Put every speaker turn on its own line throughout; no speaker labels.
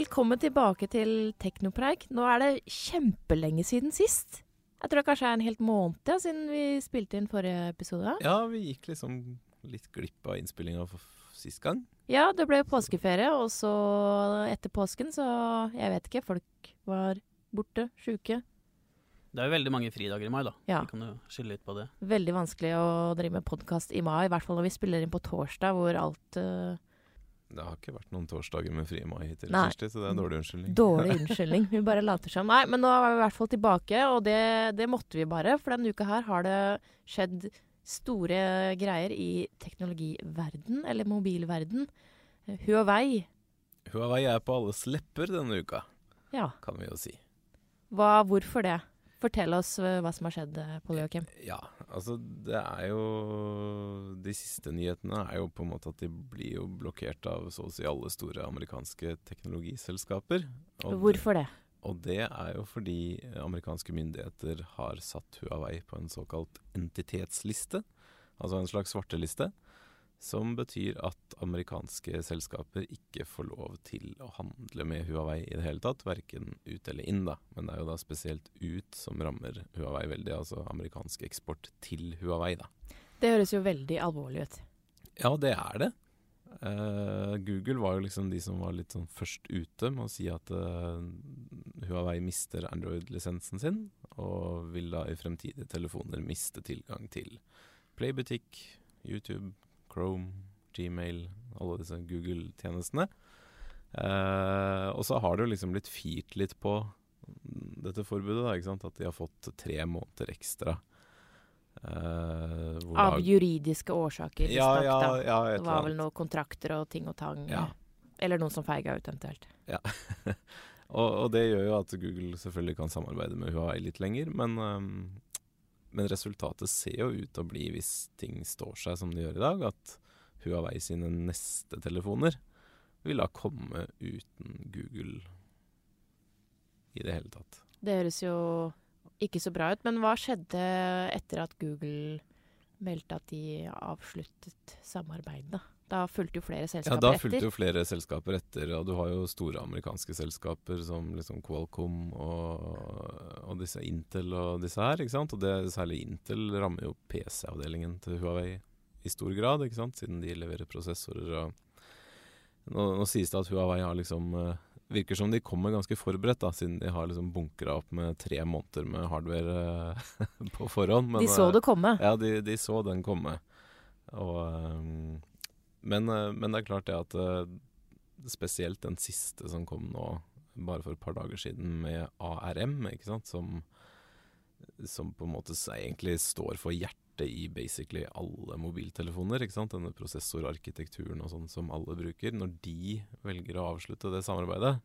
Velkommen tilbake til Teknopreik. Nå er det kjempelenge siden sist. Jeg tror det kanskje er en helt måned ja, siden vi spilte inn forrige episode.
Ja, vi gikk liksom litt glipp av innspillinga sist gang.
Ja, det ble påskeferie, og så etter påsken så Jeg vet ikke, folk var borte, sjuke.
Det er jo veldig mange fridager i mai, da.
Ja.
Vi kan jo skylde litt på det.
Veldig vanskelig å drive med podkast i mai, i hvert fall når vi spiller inn på torsdag, hvor alt uh,
Det har ikke vært noen torsdager med fri mai hittil,
Nei.
Kirsti, så det er en dårlig unnskyldning.
Dårlig unnskyldning. Vi bare later som. Nei, men nå er vi i hvert fall tilbake, og det, det måtte vi bare. For denne uka her har det skjedd store greier i teknologiverden, eller mobilverden. Huawei.
Huawei er på alles lepper denne uka,
Ja.
kan vi jo si.
Hva, hvorfor det? Fortell oss eh, hva som har skjedd, eh, Pål Joakim.
Ja, altså det er jo De siste nyhetene er jo på en måte at de blir jo blokkert av så å si alle store amerikanske teknologiselskaper. Og
Hvorfor det?
Og det er jo fordi amerikanske myndigheter har satt Huawei på en såkalt entitetsliste, altså en slags svarteliste, som betyr at amerikanske selskaper ikke får lov til å handle med Huawei i det hele tatt, verken ut eller inn, da. Men det er jo da spesielt ut som rammer Huawei veldig, altså amerikansk eksport til Huawei, da.
Det høres jo veldig alvorlig ut.
Ja, det er det. Uh, Google var jo liksom de som var litt sånn først ute med å si at uh, Huawei mister Android-lisensen sin, og vil da i fremtidige telefoner miste tilgang til Playbutikk, YouTube, Chrome, Gmail, alle disse Google-tjenestene. Eh, og så har det jo liksom blitt firt litt på dette forbudet, da, ikke sant? at de har fått tre måneder ekstra. Eh,
Av
da-
juridiske årsaker.
ja, ja, ja, et
Det var vel noen kontrakter og ting og tang.
Ja.
Eller noen som feiga ut, eventuelt.
Og, og det gjør jo at Google selvfølgelig kan samarbeide med Huawei litt lenger, men, øhm, men resultatet ser jo ut til å bli, hvis ting står seg som de gjør i dag, at Huawei sine neste telefoner vil da komme uten Google i det hele tatt.
Det høres jo ikke så bra ut. Men hva skjedde etter at Google meldte at de avsluttet samarbeidet? Da fulgte jo flere selskaper etter.
Ja,
da
Da
etter.
fulgte jo flere selskaper etter, og du har jo store amerikanske selskaper som liksom Qualcomm og, og disse Intel og disse her, ikke sant. Og det, særlig Intel rammer jo PC-avdelingen til Huawei i stor grad, ikke sant, siden de leverer prosessorer og Nå, nå sies det at Huawei har liksom eh, Virker som de kommer ganske forberedt, da, siden de har liksom bunkra opp med tre måneder med hardware eh, på forhånd. men,
de så
eh,
det komme.
ja, de, de så den komme. Og, ehm, men, eh, men det er klart det at eh, spesielt den siste som kom nå, bare for et par dager siden, med ARM, ikke sant, som, som på en måte egentlig står for hjertet i basically alle mobiltelefoner, ikke sant, denne prosessorarkitekturen og sånn som alle bruker, når de velger å avslutte det samarbeidet,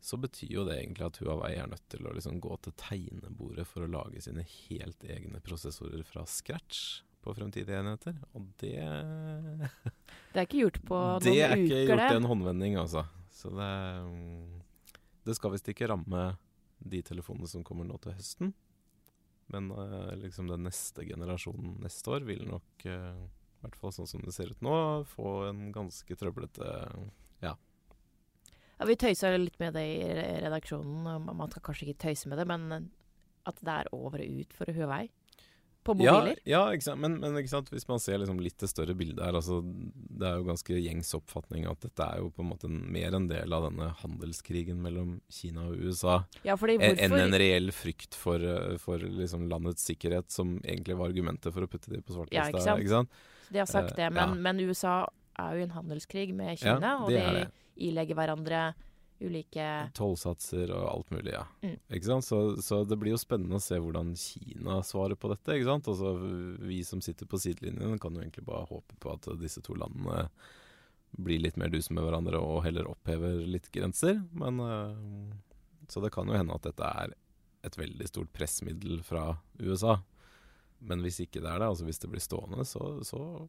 så betyr jo det egentlig at Huawei er nødt til å liksom gå til tegnebordet for å lage sine helt egne prosessorer fra scratch på fremtidige enheter. Og det
Det er ikke gjort på noen uker,
Det er ikke gjort i en håndvending, altså. Så det mm, Det skal visst ikke ramme de telefonene som kommer nå til høsten. Men uh, liksom den neste generasjonen neste år vil nok, i i hvert fall sånn som det ser ut nå, få en ganske trøblete Ja.
Ja, vi tøysa litt med det i redaksjonen. Man skal kanskje ikke tøyse med det, men at det er over og ut for Huawei på
Ja,
mobiler.
ja sant? Men, men hvis man ser liksom litt det større bildet her altså, Det er jo ganske gjengs oppfatning at dette er jo på en måte mer en del av denne handelskrigen mellom Kina og USA
Ja, fordi
enn en reell frykt for, eh, for liksom landets sikkerhet, som egentlig var argumentet for å putte de på
Ja,
svartelista.
ikke sant?
ikke sant?
De har sagt
Eh,
det, men,
ja.
men USA er jo i en handelskrig med
Ja,
Kina, og de
er
ilegger hverandre ulike
Tollsatser og alt mulig, ja.
Mm.
Ikke sant? Så, så det blir jo spennende å se hvordan Kina svarer på dette. ikke sant? Altså, vi som sitter på sidelinjen, kan jo egentlig bare håpe på at disse to landene blir litt mer duse med hverandre og heller opphever litt grenser. Men øh, Så det kan jo hende at dette er et veldig stort pressmiddel fra USA. Men hvis ikke det er det, altså hvis det blir stående, så, så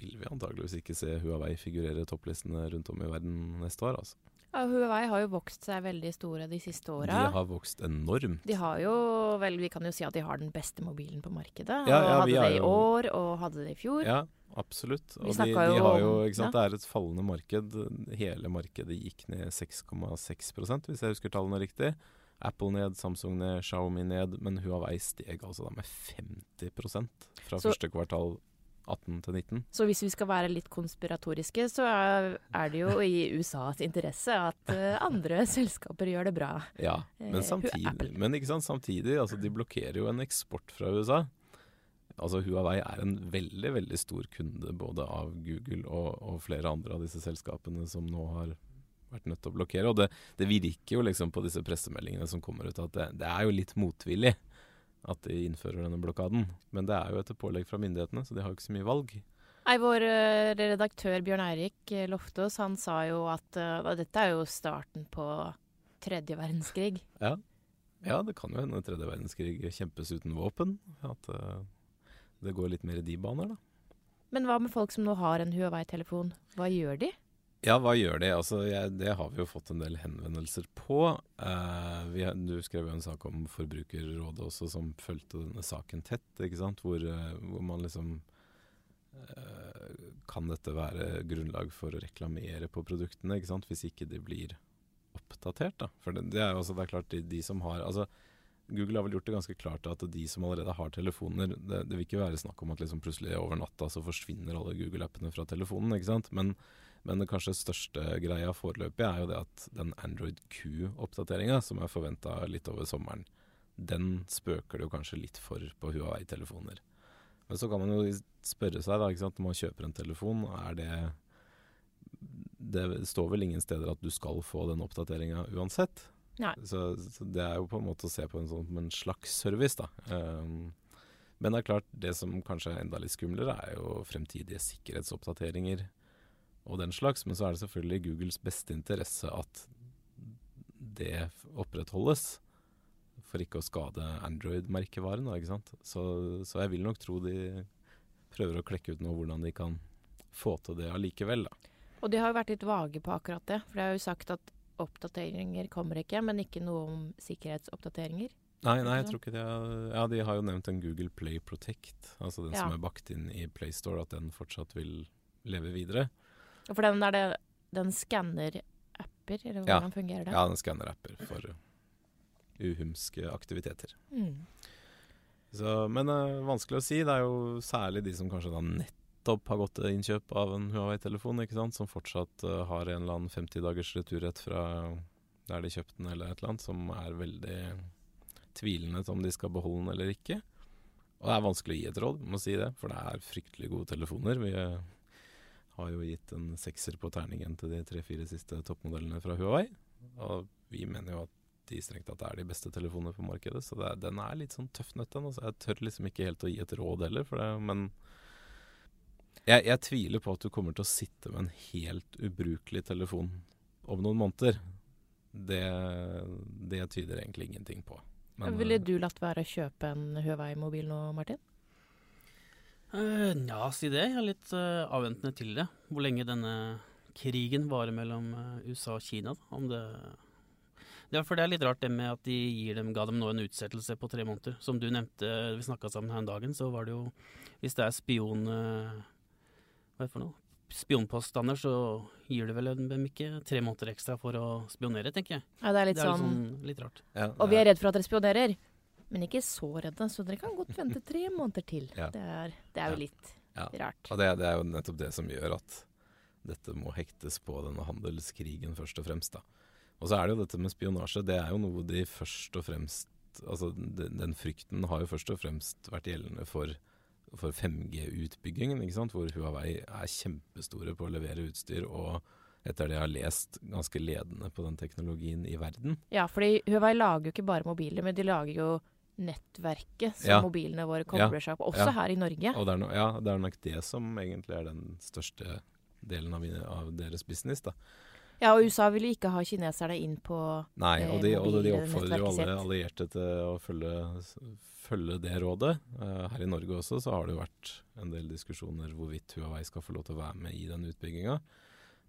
vil vi antageligvis ikke se Huawei figurere topplistene rundt om i verden neste år. altså.
Ja, Huawei har jo vokst seg veldig store de siste
De har vokst enormt.
De har jo vel, Vi kan jo si at de har den beste mobilen på markedet.
Ja, ja,
hadde det i
jo-
år, og hadde det i fjor.
Ja, absolutt.
Vi
Og de, de har jo, ikke sant, Det er et fallende marked. Hele markedet gikk ned 6,6% hvis jeg husker tallene riktig. Apple ned, Samsung ned, Xiaomi ned. Men Huawei steg altså da med 50 fra
Så-
første kvartal 18 til 19.
Så hvis vi skal være litt konspiratoriske, så er, det jo i USAs interesse at eh, andre selskaper gjør det bra.
Ja,
Eh,
men samtidig, men samtidig altså de blokkerer jo en eksport fra USA. Altså Huawei er en veldig veldig stor kunde både av Google og, og flere andre av disse selskapene som nå har vært nødt til å blokkere. Og det, det virker jo liksom på disse pressemeldingene som kommer ut at det, det er jo litt motvillig at de innfører denne blokaden. Men det er jo etter pålegg fra myndighetene, så de har jo ikke så mye valg.
Nei, Vår eh, redaktør Bjørn Eirik eh, Loftaas han sa jo at eh, dette er jo starten på tredje verdenskrig.
Ja. ja, det kan jo hende tredje verdenskrig kjempes uten våpen. At det går litt mer i de baner, da.
Men hva med folk som nå har en Huawei-telefon? Hva gjør de?
Ja, hva gjør de? Altså, jeg, det har vi jo fått en del henvendelser på. Uh, vi, du skrev jo en sak om Forbrukerrådet også, som fulgte denne saken tett. ikke sant? Hvor, uh, hvor man liksom uh, Kan dette være grunnlag for å reklamere på produktene, ikke sant? hvis ikke de blir oppdatert? da? For det, det er jo også, det er klart, de, de som har altså, Google har vel gjort det ganske klart at de som allerede har telefoner Det, det vil ikke være snakk om at liksom plutselig over natta så forsvinner alle Google-appene fra telefonen. ikke sant? Men men det kanskje største greia foreløpig er jo det at den Android Q-oppdateringa, som er forventa litt over sommeren, den spøker det jo kanskje litt for på Huawei-telefoner. Men så kan man jo spørre seg, da, ikke sant, når man kjøper en telefon, er det Det står vel ingen steder at du skal få den oppdateringa uansett. Så, så det er jo på en måte å se på en sånn som en slags service, da. Um, men det er klart, det som kanskje er enda litt skumlere, er jo fremtidige sikkerhetsoppdateringer og den slags. Men så er det selvfølgelig i Googles beste interesse at det opprettholdes. For ikke å skade Android-merkevaren, da, ikke sant. Så, så jeg vil nok tro de prøver å klekke ut nå hvordan de kan få til det allikevel, da.
Og de har jo vært litt vage på akkurat det. For de har jo sagt at oppdateringer kommer ikke, men ikke noe om sikkerhetsoppdateringer.
Nei, nei, jeg tror ikke de har Ja, de har jo nevnt en Google Play Protect, altså den
Ja.
som er bakt inn i PlayStore, at den fortsatt vil leve videre.
For den er det Den skanner apper, eller
Ja.
hvordan fungerer det?
Ja, den skanner apper for uhumske aktiviteter.
Mm.
Så, men uh, vanskelig å si. Det er jo særlig de som kanskje da nettopp har gått til innkjøp av en Huawei-telefon, ikke sant, som fortsatt uh, har en eller annen 50 dagers returrett fra der de kjøpte den, eller et eller annet, som er veldig tvilende til om de skal beholde den eller ikke. Og det er vanskelig å gi et råd, må si det, for det er fryktelig gode telefoner. Vi eh, har jo gitt en sekser på terningen til de tre-fire siste toppmodellene fra Huawei. Og vi mener jo at de strengt tatt er de beste telefonene på markedet. Så er, den er litt sånn tøff nøtt, den. Altså. Jeg tør liksom ikke helt å gi et råd heller, for det, men jeg, jeg tviler på at du kommer til å sitte med en helt ubrukelig telefon om noen måneder. Det, det tyder egentlig ingenting på. Men,
Ville
eh,
du latt være å kjøpe en Huawei-mobil nå, Martin?
Eh, ja, si det. Jeg er litt uh, avventende til det. Hvor lenge denne krigen varer mellom uh, USA og Kina. da. Om det det er, for det er litt rart det med at de gir dem, ga dem nå en utsettelse på tre måneder. Som du nevnte, vi snakka sammen her en dagen, så var det jo Hvis det er spion... Hva er det for noe? Spionpåstander, så gir det vel dem ikke tre måneder ekstra for å spionere, tenker jeg.
Ja, det er litt
det er
sånn
litt, sånn, litt rart.
ja,
Og vi er redd for at dere spionerer. Men ikke så redde, så dere kan godt vente tre måneder til.
Ja.
Det, er, det er jo litt
Ja.
rart.
Og det, det er jo nettopp det som gjør at dette må hektes på denne handelskrigen først og fremst. da. Og så er det jo dette med spionasje. Det er jo noe de først og fremst Altså den, den frykten har jo først og fremst vært gjeldende for, for 5G-utbyggingen, ikke sant. Hvor Huawei er kjempestore på å levere utstyr og etter det jeg har lest, ganske ledende på den teknologien i verden.
Ja, fordi Huawei lager jo ikke bare mobiler, men de lager jo nettverket som
Ja.
mobilene våre kobler seg på, også her i Norge.
Det no, ja, det er nok det som egentlig er den største delen av, av deres business. da.
Ja, og USA vil ikke ha kineserne inn på
Nei,
eh,
og de, og de oppfordrer jo alle allierte til å følge, følge det rådet. Uh, her i Norge også så har det jo vært en del diskusjoner hvorvidt Huawei skal få lov til å være med i den utbygginga.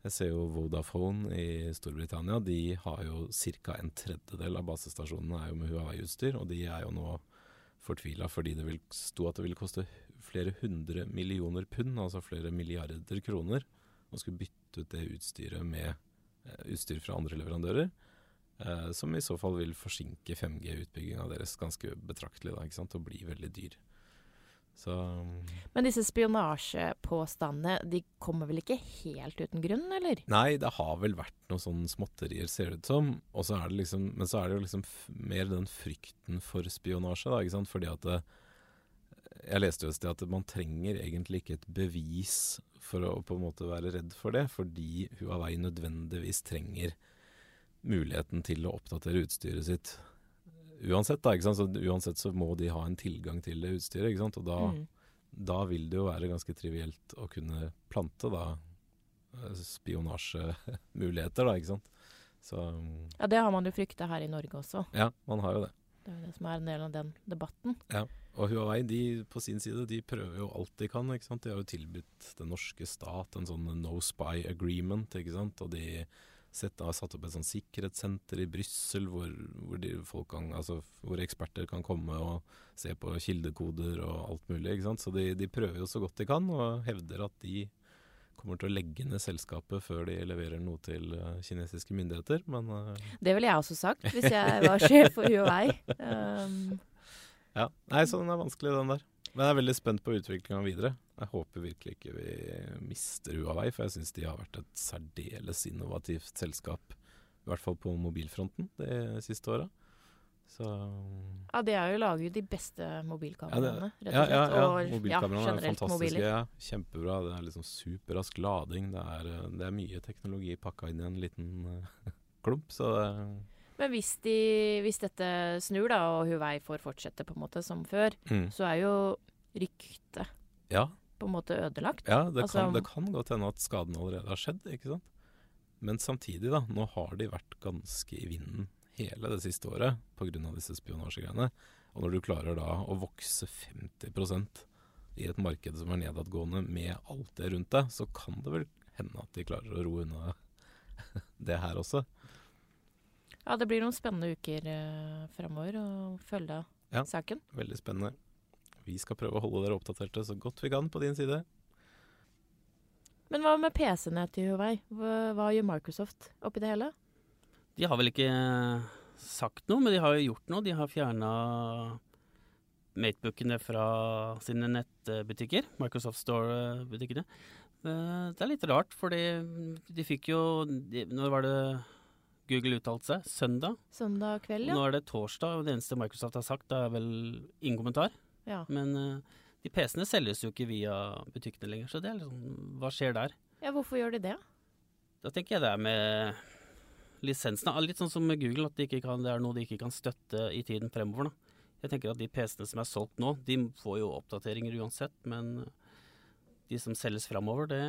Jeg ser jo Vodafone i Storbritannia. De har jo ca. en tredjedel av basestasjonene er jo med Huawei-utstyr, og de er jo nå fortvila fordi det vil, sto at det ville koste flere hundre millioner pund, altså flere milliarder kroner, å skulle bytte ut det utstyret med eh, utstyr fra andre leverandører. Eh, som i så fall vil forsinke 5G-utbygginga deres ganske betraktelig, da, og bli veldig dyr. Så
Men disse spionasjepåstandene, de kommer vel ikke helt uten grunn, eller?
Nei, det har vel vært noen sånne småtterier, ser det ut som. Og så er det liksom, men så er det jo liksom mer den frykten for spionasje, da, ikke sant. Fordi at det, Jeg leste jo et sted at man trenger egentlig ikke et bevis for å på en måte være redd for det, fordi Huawei nødvendigvis trenger muligheten til å oppdatere utstyret sitt uansett. da, ikke sant? Så uansett så må de ha en tilgang til det utstyret. Og da,
Mm.
da vil det jo være ganske trivielt å kunne plante da eh, spionasjemuligheter, da, ikke sant. Så
Ja, det har man jo frykta her i Norge også.
ja, man har jo det.
Det er jo det som er en del av den debatten.
Ja, Og Huawei de på sin side de prøver jo alt de kan. ikke sant? De har jo tilbudt den norske stat en sånn no spy agreement. ikke sant? Og de sett, har satt opp et sånn sikkerhetssenter i Brussel hvor, hvor, altså, hvor eksperter kan komme og se på kildekoder og alt mulig. Så de, de prøver jo så godt de kan, og hevder at de kommer til å legge ned selskapet før de leverer noe til eh, kinesiske myndigheter. Men uh...
Det ville jeg også sagt hvis jeg var sjef for Huawei. Um,
Ja. Nei, så den er vanskelig, den der. Men jeg er veldig spent på utviklinga videre. Jeg håper virkelig ikke vi mister Huawei, for jeg syns de har vært et særdeles innovativt selskap. I hvert fall på mobilfronten de siste åra. Så
ja, de er jo laget de beste mobilkameraene, rett
Ja,
slett.
ja,
ja,
ja.
Og
Mobilkameraene er fantastiske.
mobiler.
Ja. Kjempebra. Det er liksom superrask lading. Det er, eh, det er mye teknologi pakka inn i en liten eh, klump, så det
Men hvis, de, hvis dette snur, da, og Huawei får fortsette på en måte som før,
mm.
så er jo ryktet
Ja,
på en måte ødelagt.
Ja, det,
Altså-
kan, det kan godt hende at skaden allerede har skjedd, ikke sant. Men samtidig, da. Nå har de vært ganske i vinden hele det siste året pga. disse spionasjegreiene. Og når du klarer da å vokse 50% i et marked som er nedadgående med alt det rundt deg, så kan det vel hende at de klarer å roe unna det her også.
Ja, det blir noen spennende uker eh, framover å følge
Ja.
saken.
Veldig spennende. Vi skal prøve å holde dere oppdaterte så godt vi kan på din side.
Men hva med PC-ene til Huawei? Hva, hva gjør Microsoft oppi det hele?
De har vel ikke sagt noe, men de har jo gjort noe. De har fjerna matebookene fra sine nettbutikker. Microsoft Store-butikkene. Eh, Det er litt rart, fordi de fikk jo de, Når var det Google uttalte seg? Søndag?
Søndag kveld, ja.
Nå er det torsdag, og det eneste Microsoft har sagt, det er vel ingen kommentar.
ja.
Men uh, de PC-ene selges jo ikke via butikkene lenger, så det er liksom Hva skjer der?
Ja, hvorfor gjør de det?
Da tenker jeg det er med lisensen. Ah, Litt sånn som med Google, at de ikke kan, det er noe de ikke kan støtte i tiden fremover. Da. Jeg tenker at de PC-ene som er solgt nå, de får jo oppdateringer uansett, men de som selges fremover, det,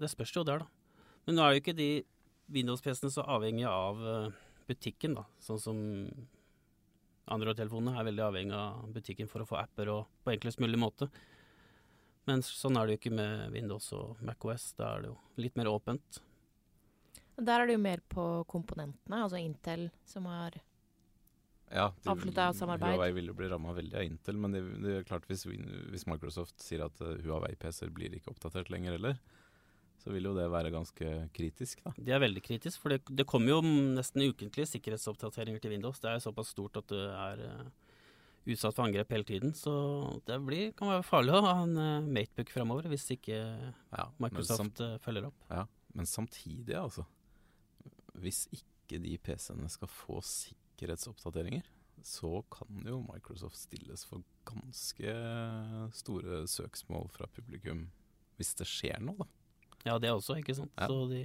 det spørs jo der, da. Men nå er jo ikke de Windows-PC-ene så avhengige av eh, butikken, da. Sånn som Android-telefonene er veldig avhengig av butikken for å få apper og på enklest mulig måte. Men sånn er det jo ikke med Windows og MacOS. Da er det jo litt mer åpent.
Der er det jo mer på komponentene, altså Intel som har
Ja,
Avslutta samarbeid.
Huawei vil jo bli ramma veldig av Intel, men det, det er klart hvis, hvis Microsoft sier at eh, Huawei-PC-er blir ikke oppdatert lenger heller, så vil jo det være ganske kritisk, da.
Det er veldig kritisk, for det, det kommer jo nesten ukentlige sikkerhetsoppdateringer til Windows. Det er såpass stort at det er uh, utsatt for angrep hele tiden. Så det blir, kan være farlig å ha en uh, Matebook fremover hvis ikke
Ja,
Microsoft eh, følger opp.
ja, men samtidig, altså. Hvis ikke de PC-ene skal få sikkerhetsoppdateringer, så kan jo Microsoft stilles for ganske store søksmål fra publikum hvis det skjer noe, da.
Ja, det også, ikke sant.
Ja.
Så de,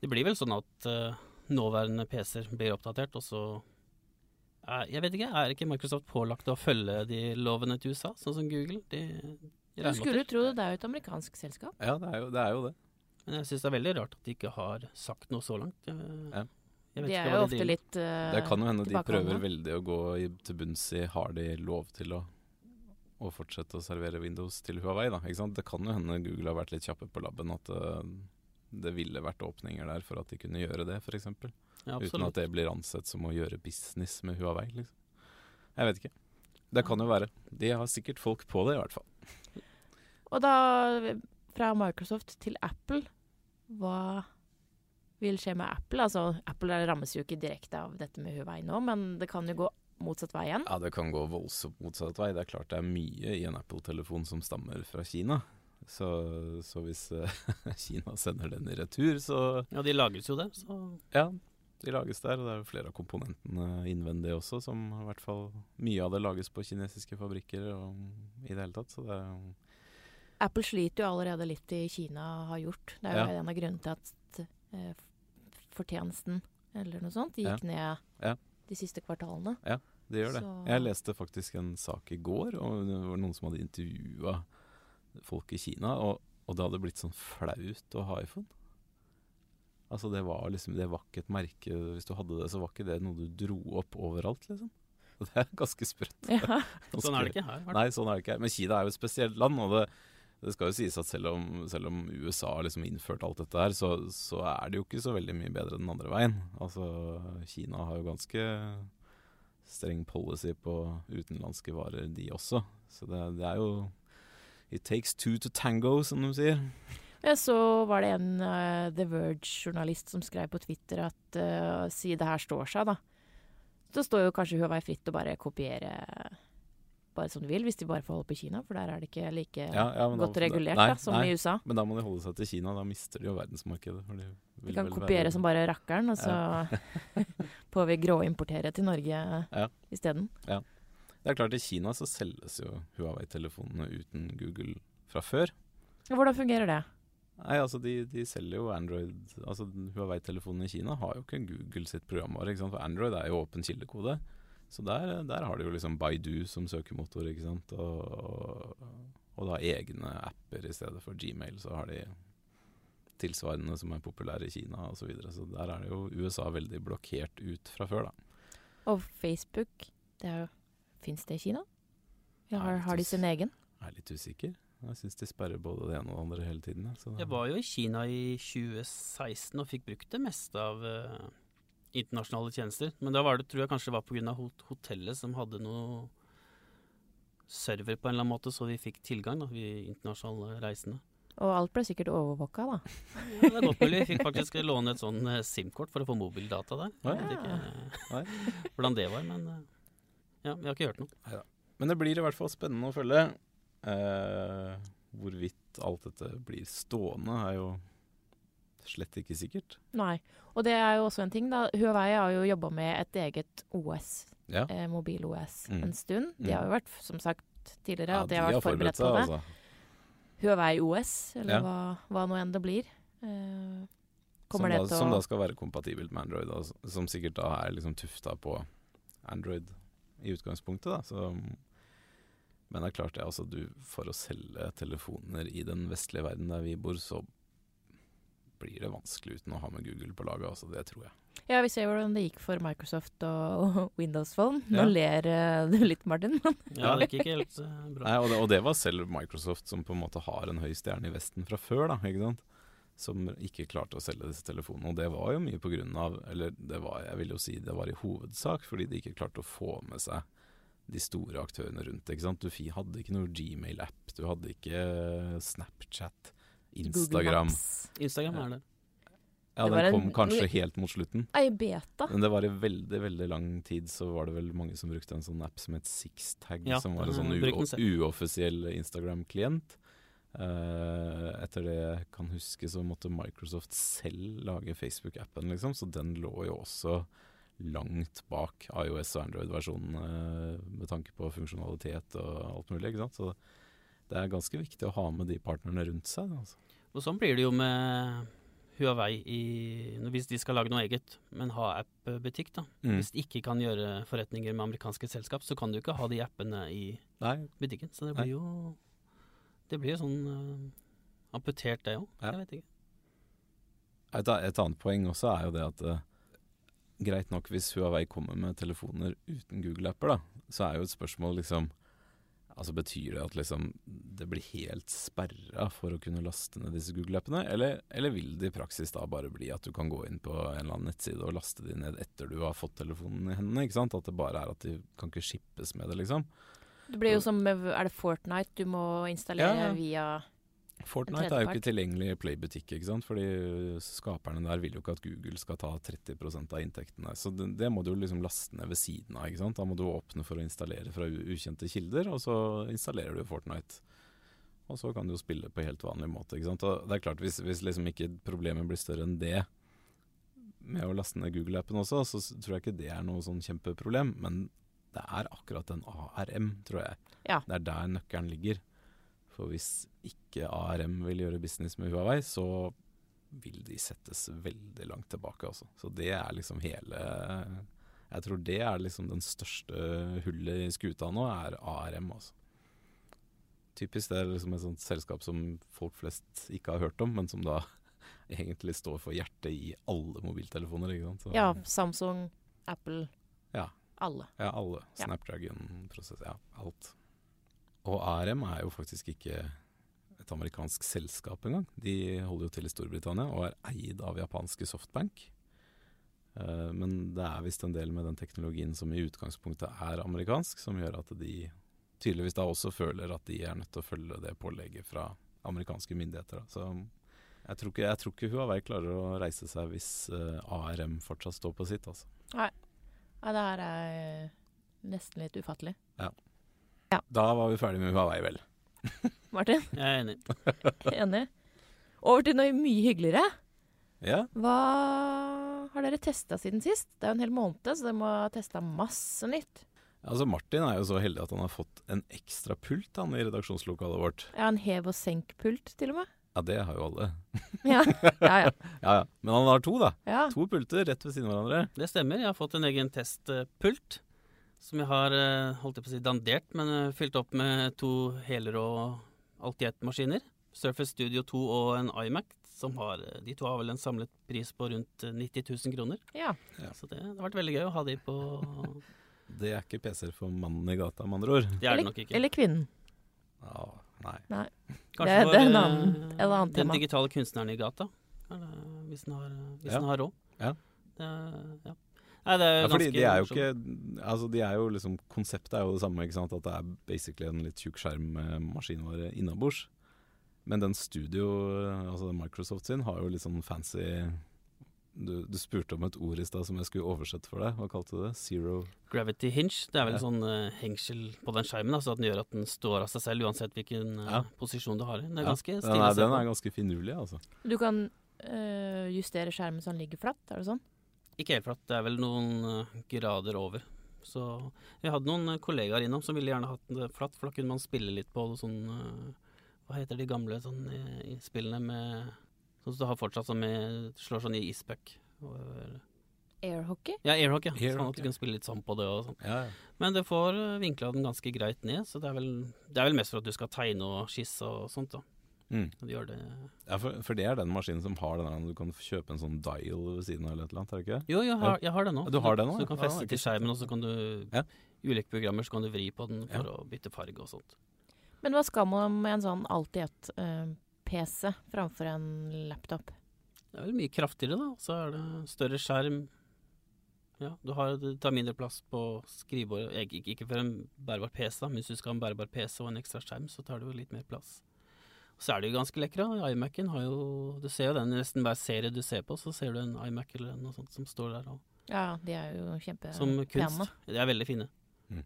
det blir vel sånn at uh, nåværende PC-er blir oppdatert, og så Jeg vet ikke, er ikke Microsoft pålagt å følge de lovene til USA, sånn som Google? De, de
Du skulle tro det, det er jo et amerikansk selskap.
Ja, det er jo det. Er jo det.
Men jeg syns det er veldig rart at de ikke har sagt noe så langt. Jeg,
Ja.
jeg vet
De
ikke
er jo ofte
de...
litt uh,
Det kan jo hende de prøver veldig å gå i, til bunns i har de lov til å, å fortsette å servere Windows til Huawei. Da, ikke sant? Det kan jo hende Google har vært litt kjappe på labben, at eh, det ville vært åpninger der for at de kunne gjøre det, f.eks.
Ja,
Uten at det blir ansett som å gjøre business med Huawei. Liksom. Jeg vet ikke. Det kan jo være. De har sikkert folk på det, i hvert fall.
Og da, fra Microsoft til Apple, hva vil skje med Apple? Altså, Apple rammes jo ikke direkte av dette med Huawei nå, men det kan jo gå motsatt vei igjen.
Ja, det kan gå voldsomt motsatt vei. Det er klart det er mye i en Apple-telefon som stammer fra Kina. Så, så hvis eh, Kina sender den i retur, så
Ja, de lages jo det, så
Ja, de lages der. Og det er jo flere av komponentene innvendig også, som i hvert fall Mye av det lages på kinesiske fabrikker og i det hele tatt, så det er
Apple sliter jo allerede litt i Kina, har gjort. Det er jo
Ja.
en av grunnene til at eh, fortjenesten, eller noe sånt, gikk ned
Ja.
de siste kvartalene.
Det gjør det.
Så-
Jeg leste faktisk en sak i går, og det var noen som hadde intervjua folk i Kina, og, og det hadde blitt sånn flaut å ha iPhone. Altså det var liksom Det var ikke et merke Hvis du hadde det, så var ikke det noe du dro opp overalt, liksom. Og det er ganske sprøtt.
Ja.
sånn er det ikke her.
Nei, sånn er det ikke her. Men Kina er jo et spesielt land, og det, det skal jo sies at selv om, selv om USA liksom innført alt dette her, så, så er det jo ikke så veldig mye bedre den andre veien. Altså, Kina har jo ganske streng policy på utenlandske varer, de også. Så det, det er jo It takes two to tango, som de sier.
Ja, så var det en uh, The Verge-journalist som skrev på Twitter at uh, si det her står seg, da. Så står jo kanskje Huawei fritt å bare kopiere bare som du vil, hvis de bare får holde på Kina, for der er det ikke like
Ja, ja, da-
godt regulert
nei,
da, som
nei.
i USA.
Men da må de holde seg til Kina, da mister de jo verdensmarkedet. For de Vil
kan kopiere
være-
som bare rakkeren, og så får vi gråimportere til Norge
Ja.
isteden.
Det er klart, i Kina så selges jo Huawei-telefonene uten Google fra før.
Hvordan fungerer det?
Nei, altså de, de selger jo Android Altså Huawei-telefonene i Kina har jo ikke Google sitt programvare, ikke sant? for Android er jo åpen kildekode. Så der, der har de jo liksom Baidu som søkemotor, ikke sant. Og, og, og da egne apper i stedet for Gmail. Så har de tilsvarende som er populære i Kina osv. Så, videre. så der er det jo USA veldig blokkert ut fra før, da.
Og Facebook, det Fins det i Kina? Har, har de sin egen?
Jeg er litt usikker. Jeg syns de sperrer både det ene og det andre hele tiden. ja, Så det-
Jeg var jo i Kina i 2016 og fikk brukt det meste av uh, internasjonale tjenester. Men da var det, tror jeg kanskje det var pga. Hot hotellet som hadde noe server på en eller annen måte, så vi fikk tilgang, da, vi internasjonale reisende.
Og alt ble sikkert overvåka, da.
Ja, det er godt mulig. Vi fikk faktisk låne et sånn eh, SIM-kort for å få mobildata der.
Ja.
Jeg vet ikke eh, hvordan det var, men eh, ja, vi har ikke hørt noe.
Men det blir i hvert fall spennende å følge. Eh, hvorvidt alt dette blir stående, er jo slett ikke sikkert.
Nei. Og det er jo også en ting, da. Huawei har jo jobba med et eget OS,
Ja,
eh, mobil-OS,
Mm.
en stund. De
Mm.
har jo vært, som sagt tidligere,
ja
at de har vært forberedt på det.
altså.
Huawei OS, eller
Ja.
hva, hva nå enn det blir. Eh,
Som
kommer
da,
det til
som da skal være kompatibelt med Android, og som sikkert da er liksom tufta på Android i utgangspunktet. Da. Så, men det er klart det, altså du, for å selge telefoner i den vestlige verden der vi bor, så blir det vanskelig uten å ha med Google på laget. Altså, det tror jeg.
Ja, vi ser hvordan det gikk for Microsoft og, Windows Phone. Nå
Ja.
ler eh, du litt, Martin.
Ja, det gikk ikke helt eh, bra.
Nei, og, det, og det var selv Microsoft, som på en måte har en høy stjerne i Vesten fra før, da, ikke sant? som ikke klarte å selge disse telefonene. Og det var jo mye på grunn av Eller det var, jeg vil jo si det var i hovedsak fordi de ikke klarte å få med seg de store aktørene rundt. Ikke sant? Du hadde ikke noe Gmail-app, du hadde ikke Snapchat, Instagram.
Instagram er det.
Ja, den
en-
kom kanskje helt mot slutten.
Ei beta.
Men det var i veldig veldig lang tid så var det vel mange som brukte en sånn app som het Sixtag,
Ja,
som var en sånn uo- uoffisiell Instagram-klient. Uh, etter det jeg kan huske, så måtte Microsoft selv lage Facebook-appen, liksom, så den lå jo også langt bak iOS og Android-versjonen eh, med tanke på funksjonalitet og alt mulig. ikke sant? Så det er ganske viktig å ha med de partnerne rundt seg. Altså.
Og sånn blir det jo med Huawei i, hvis de skal lage noe eget, men ha app-butikk. da.
Mm.
Hvis de ikke kan gjøre forretninger med amerikanske selskap, så kan du ikke ha de appene i
Nei,
butikken. Så det
Nei.
blir jo Det blir jo sånn uh, amputert, det òg.
Ja.
Jeg vet ikke.
Et, et annet poeng også er jo det at uh, greit nok hvis Huawei kommer med telefoner uten Google-apper, da, så er jo et spørsmål liksom Altså Betyr det at liksom det blir helt sperra for å kunne laste ned disse Google-appene, eller, eller vil det i praksis da bare bli at du kan gå inn på en eller annen nettside og laste de ned etter du har fått telefonen i hendene? ikke sant? At det bare er at de kan ikke shippes med det, liksom?
Det blir jo som med Er det Fortnite du må installere
Ja, ja.
via
Fortnite er jo ikke tilgjengelig i Play-butikk, ikke sant? fordi skaperne der vil jo ikke at Google skal ta 30% av inntektene. Så det, det må du jo liksom laste ned ved siden av. ikke sant? Da må du åpne for å installere fra ukjente kilder, og så installerer du Fortnite. Og så kan du jo spille på helt vanlig måte. ikke sant? Og det er klart, Hvis, hvis liksom ikke problemet blir større enn det med å laste ned Google-appen også, så tror jeg ikke det er noe sånn kjempeproblem. Men det er akkurat en ARM, tror jeg.
Ja.
Det er der nøkkelen ligger. For hvis ikke ARM vil gjøre business med Huawei, så vil de settes veldig langt tilbake. Altså. Så det er liksom hele Jeg tror det er liksom den største hullet i skuta nå, er ARM. Altså. Typisk det er liksom et sånt selskap som folk flest ikke har hørt om, men som da egentlig står for hjertet i alle mobiltelefoner. Ikke sant? Så,
Ja, Samsung, Apple.
Ja.
Alle.
Ja, alle. Snapdragon-prosess, ja, alt. Og ARM er jo faktisk ikke et amerikansk selskap engang. De holder jo til i Storbritannia og er eid av japanske Softbank. Eh, men det er visst en del med den teknologien som i utgangspunktet er amerikansk, som gjør at de tydeligvis da også føler at de er nødt til å følge det pålegget fra amerikanske myndigheter. Da. Så jeg tror, ikke, jeg tror ikke Huawei klarer å reise seg hvis eh, ARM fortsatt står på sitt. Altså.
Nei, det her er nesten litt ufattelig.
Da var vi ferdig med Huawei, vel.
Martin,
Jeg er enig.
enig? Over til noe mye hyggeligere.
Ja,
Hva har dere testa siden sist? Det er jo en hel måned, så dere må ha testa masse nytt.
altså Martin er jo så heldig at han har fått en ekstra pult han i redaksjonslokalet vårt.
Ja, en hev- og senk-pult, til og med.
Ja, det har jo alle.
Ja, ja. ja.
Ja, ja. Men han har to, da.
ja.
To pulter rett ved siden av hverandre.
Det stemmer. Jeg har fått en egen testpult. Som jeg har eh, holdt jeg på å si dandert, men eh, fylt opp med to helrå alt-i-ett-maskiner. Surface Studio 2 og en iMac. Som har, eh, de to har vel en samlet pris på rundt eh, 90 000 kroner.
ja.
Så det, det har vært veldig gøy å ha de på
Det er ikke PC-er for mannen i gata, med andre ord.
Det er det nok ikke.
Eller kvinnen.
Ja, nei.
Kanskje
Det-
for,
det en annen- et annet
den
tema.
digitale kunstneren i gata. Hvis den har, hvis
Ja.
den har råd.
Ja.
Det, ja. Nei, det er
Ja, fordi de er jo ikke Altså, de er jo liksom Konseptet er jo det samme, ikke sant. At det er basically en litt tjukk skjerm med maskinvare innabords. Men den studio, altså Microsoft sin, har jo litt sånn fancy du, du spurte om et ord i stad som jeg skulle oversette for deg. Hva kalte du det? Zero
Gravity hinge. Det er vel
Ja.
en sånn uh, hengsel på den skjermen, altså at den gjør at den står av seg selv uansett hvilken uh,
Ja.
posisjon du har i. Det er
Ja,
ganske
den,
stilig
er, den er ganske finurlig, altså.
Du kan uh, justere skjermen så den ligger flatt, er det sånn?
Ikke helt flatt, det er vel noen eh, grader over. Så vi hadde noen eh, kollegaer innom som ville gjerne hatt det flatt, for da kunne man spille litt på sånn eh, Hva heter de gamle sånn i spillene med Sånn som du har fortsatt som med Slår sånn i ispuck.
Airhockey?
Ja, airhockey. ja.
Air
sånn at du kunne spille litt sånn på det og sånn.
Ja, ja.
Men det får vinkla den ganske greit ned, så det er, vel, det er vel mest for at du skal tegne og skisse og sånt. da.
Mm.
De det gjør det
ja for, for det er den maskinen som har den der du kan kjøpe en sånn dial ved siden av eller et eller annet, er det ikke?
Jo, jeg har, jeg har det nå.
Du har det nå,
Så du kan feste
ja,
til skjermen, og så kan du
Ja.
Ulike programmer så kan du vri på den for
Ja.
å bytte farge og sånt.
Men hva skal man med en sånn alltid-ett-PC framfor en laptop?
Det er vel mye kraftigere, da. Så er det større skjerm. Ja, du har, det tar mindre plass på skrivebordet. Ikke, ikke- ikke for en bærbar PC, da, men hvis du skal ha en bærbar PC og en ekstra skjerm, så tar det jo litt mer plass. Så er det jo ganske lekre. iMac-en har jo Du ser jo den i nesten hver serie du ser på, så ser du en iMac eller noe sånt som står der. Og,
Ja, de er jo kjempepene.
som kunst. De er veldig fine.
Mm.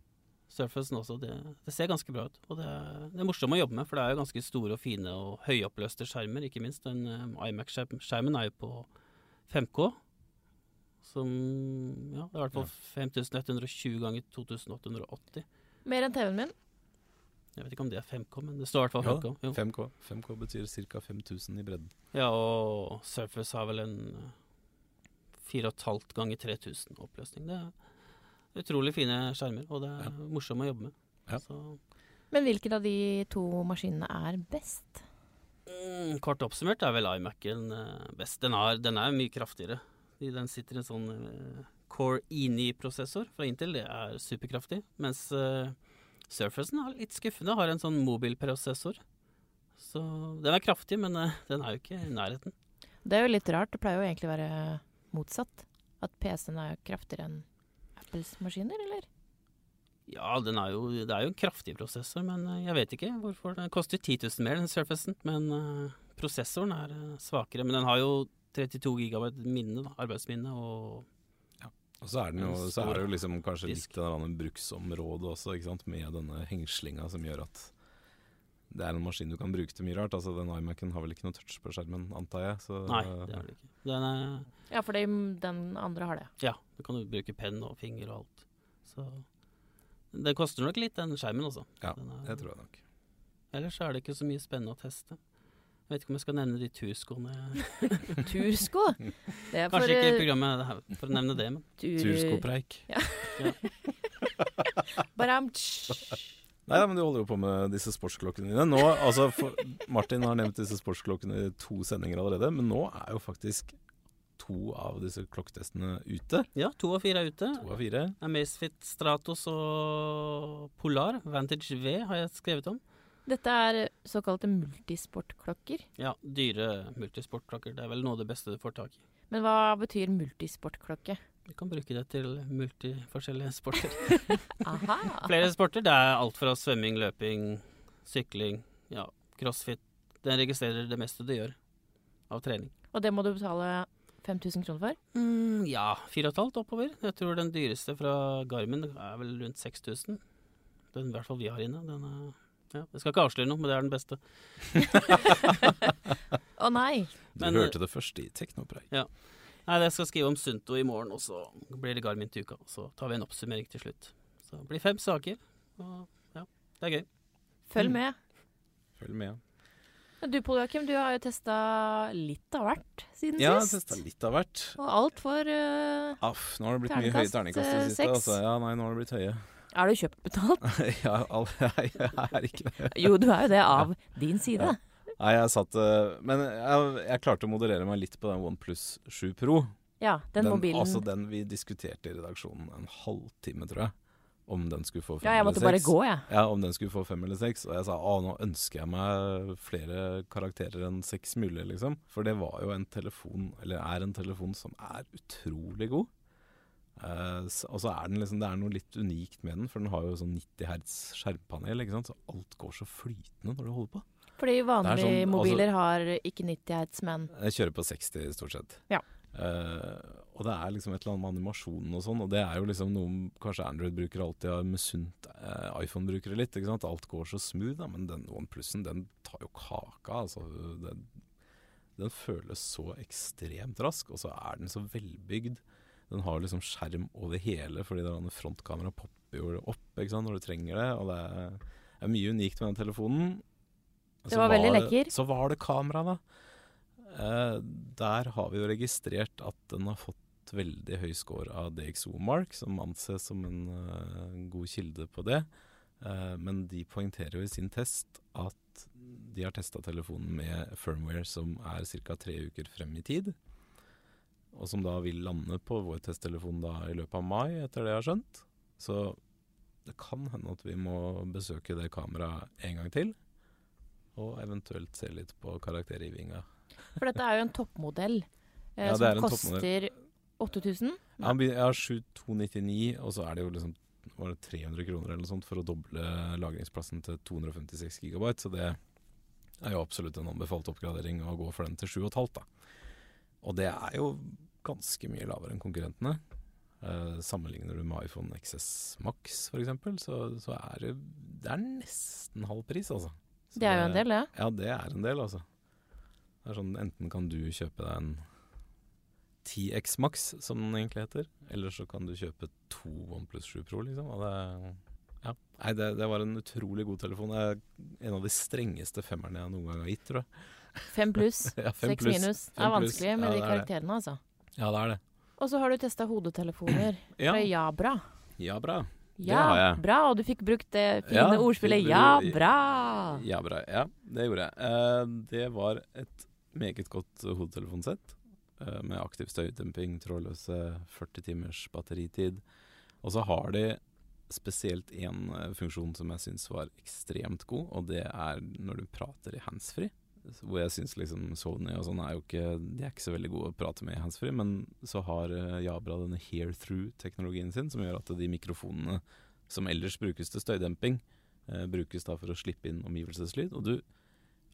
Surfacen også, det, det ser ganske bra ut. Og det er, det er morsomt å jobbe med, for det er jo ganske store og fine og høyoppløste skjermer, ikke minst. Den um, iMac-skjermen er jo på 5K, som Ja, det er i hvert fall 5120 ganger 2880.
Mer enn TV-en min.
Jeg vet ikke om det er 5K, men det står i hvert fall 5K. Ja,
5K. 5K betyr ca. 5000 i bredden.
Ja, og Surface har vel en eh, 4,5 ganger 3000 oppløsning. Det er utrolig fine skjermer, og det er
Ja.
morsomt å jobbe med.
Ja.
Så
Men hvilken av de to maskinene er best?
Mm, kort oppsummert er vel iMac-en eh, best. Den, har, den er mye kraftigere. Den sitter i en sånn eh, Core E9-prosessor fra Intel. Det er superkraftig. Mens uh, Surfacen er litt skuffende. Har en sånn mobilprosessor. Så den er kraftig, men eh, den er jo ikke i nærheten.
Det er jo litt rart. Det pleier jo egentlig å være motsatt. At PC-en er kraftigere enn Apples maskiner, eller?
Ja, den er jo, det er jo en kraftig prosessor, men eh, jeg vet ikke hvorfor. Den koster 10 000 mer enn Surfacen, men eh, prosessoren er svakere. Men den har jo 32 gigabyte minne, arbeidsminne, og
Og så er, den jo, så er det jo liksom kanskje
disk.
litt en der bruksområdet også, ikke sant? med denne hengslinga som gjør at det er en maskin du kan bruke til mye rart. Altså Den iMac-en har vel ikke noe touch på skjermen, antar jeg. Så,
Nei, det har det ikke. Den er,
Ja, for den andre har det.
ja, du kan jo bruke penn og finger og alt. Så det koster nok litt, den skjermen også.
Ja,
Den er-
det tror jeg nok.
Ellers er det ikke så mye spennende å teste. Jeg vet ikke om jeg skal nevne de turskoene.
Tursko. Det er for
Kanskje ikke i
eh,
programmet det her, for å nevne det, men
tur...
Turskopreik.
Ja. ja.
Nei men du holder jo på med disse sportsklokkene dine. Nå, altså, for, Martin har nevnt disse sportsklokkene i to sendinger allerede, men nå er jo faktisk to av disse klokketestene ute.
ja, to av fire er ute.
To av fire.
Amazfit Stratos og Polar. Vantage V har jeg skrevet om.
Dette er såkalte multisportklokker.
Ja, dyre multisportklokker. Det er vel noe av det beste du får tak i.
Men hva betyr multisportklokke?
Du kan bruke det til multiforskjellige sporter. Flere sporter. Det er alt fra svømming, løping, sykling, ja, crossfit. Den registrerer det meste du gjør av trening.
Og det må du betale 5000 kroner for?
Mm, ja, fire og et halvt oppover. Jeg tror den dyreste fra Garmin er vel rundt 6000. Den i hvert fall vi har inne. Den er, ja, jeg skal ikke avsløre noe, men det er den beste.
Å nei!
Du
Men,
hørte det først i Teknopreik.
Nei, Jeg skal skrive om Sunto i morgen, og så blir det Garmin til uka. Så tar vi en oppsummering til slutt. Så det blir fem saker. Og ja, det er gøy.
Følg
Mm.
med.
Følg med.
Du Pål Joakim, du har jo testa litt av hvert siden
Ja,
sist.
testa litt av hvert.
Og alt for uh,
Aff, nå har det blitt mye høye
Terningkast,
i det
eh,
siste. Altså. Ja, nei, nå har det blitt høye.
Er du kjøpt betalt?
ja, jeg, er ikke det.
Jo, du er jo det av din side.
Nei, jeg satt eh, Men jeg, jeg klarte å moderere meg litt på den OnePlus 7 Pro.
Ja, den, mobilen.
Altså den vi diskuterte i redaksjonen en halvtime, tror jeg. Om den skulle få fem
ja, jeg måtte
eller
bare gå, jeg.
Ja, om den skulle få fem eller seks. Og jeg sa å, nå ønsker jeg meg flere karakterer enn seks mulig, liksom. For det var jo en telefon, eller er en telefon, som er utrolig god. Eh, og så er den liksom, det er noe litt unikt med den, for den har jo sånn 90 hertz skjermpanel, ikke sant. Så alt går så flytende når du holder på.
Fordi vanlige
sånn, altså-
mobiler har ikke 90 hertz, men
Jeg kjører på 60 stort sett.
Ja.
Uh, og det er liksom et eller annet med animasjonen og sånn, og det er jo liksom noe kanskje Android-brukere alltid har misunt uh, iPhone-brukere litt. ikke sant? Alt går så smooth, da, men den OnePlusen den tar jo kaka. altså. Den, den føles så ekstremt rask, og så er den så velbygd. Den har liksom skjerm over hele, fordi frontkameraet popper jo opp sant, når du trenger det. Og det er, er mye unikt med den telefonen.
Det
var,
var veldig lekker.
Så var det kamera, da. Eh, der har vi jo registrert at den har fått veldig høy score av DXO Mark, som anses som en uh, god kilde på det. Eh, men de poengterer jo i sin test at de har testa telefonen med firmware som er ca. tre uker frem i tid. Og som da vil lande på vår testtelefon da i løpet av mai, etter det jeg har skjønt. Så det kan hende at vi må besøke det kameraet en gang til. Og eventuelt se litt på karaktergivinga.
For dette er jo en toppmodell eh,
Ja, det
som koster 8000.
Ja, Jeg har 7299, og så er det jo liksom var det 300 kroner eller noe sånt for å doble lagringsplassen til 256 gigabyte. Så det er jo absolutt en anbefalt oppgradering å gå for den til 7,5. da. Og det er jo ganske mye lavere enn konkurrentene. Uh, sammenligner du med iPhone XS Max f.eks., så, så er det, det er nesten halv pris, altså. Så
Det er jo en del, det.
Ja, det er en del, altså. Det er sånn, Enten kan du kjøpe deg en 10X Max, som den egentlig heter, eller så kan du kjøpe to OnePlus 7 Pro, liksom. Og det, ja. Nei, det, det var en utrolig god telefon. Det er en av de strengeste femmerne jeg noen gang har gitt, tror jeg.
Fem pluss,
Ja, fem
seks
pluss.
minus. Det er vanskelig med
Ja,
de
er det.
karakterene, altså.
Ja, det er det.
Og så har du testa hodetelefoner
Ja,
fra Jabra.
Jabra. Det
Ja,
har jeg.
bra! Og du fikk brukt det fine
Ja,
ordspillet ja, bra!
Ja, bra. Ja, det gjorde jeg. Uh, det var et meget godt hodetelefonsett. Uh, med aktiv støydemping, trådløse 40 timers batteritid. Og så har de spesielt én funksjon som jeg syns var ekstremt god, og det er når du prater i handsfree. Hvor jeg syns liksom Sony og sånn er jo ikke De er ikke så veldig gode å prate med i handsfree, men så har eh, Jabra denne hear through-teknologien sin, som gjør at de mikrofonene som ellers brukes til støydemping, eh, brukes da for å slippe inn omgivelseslyd. Og du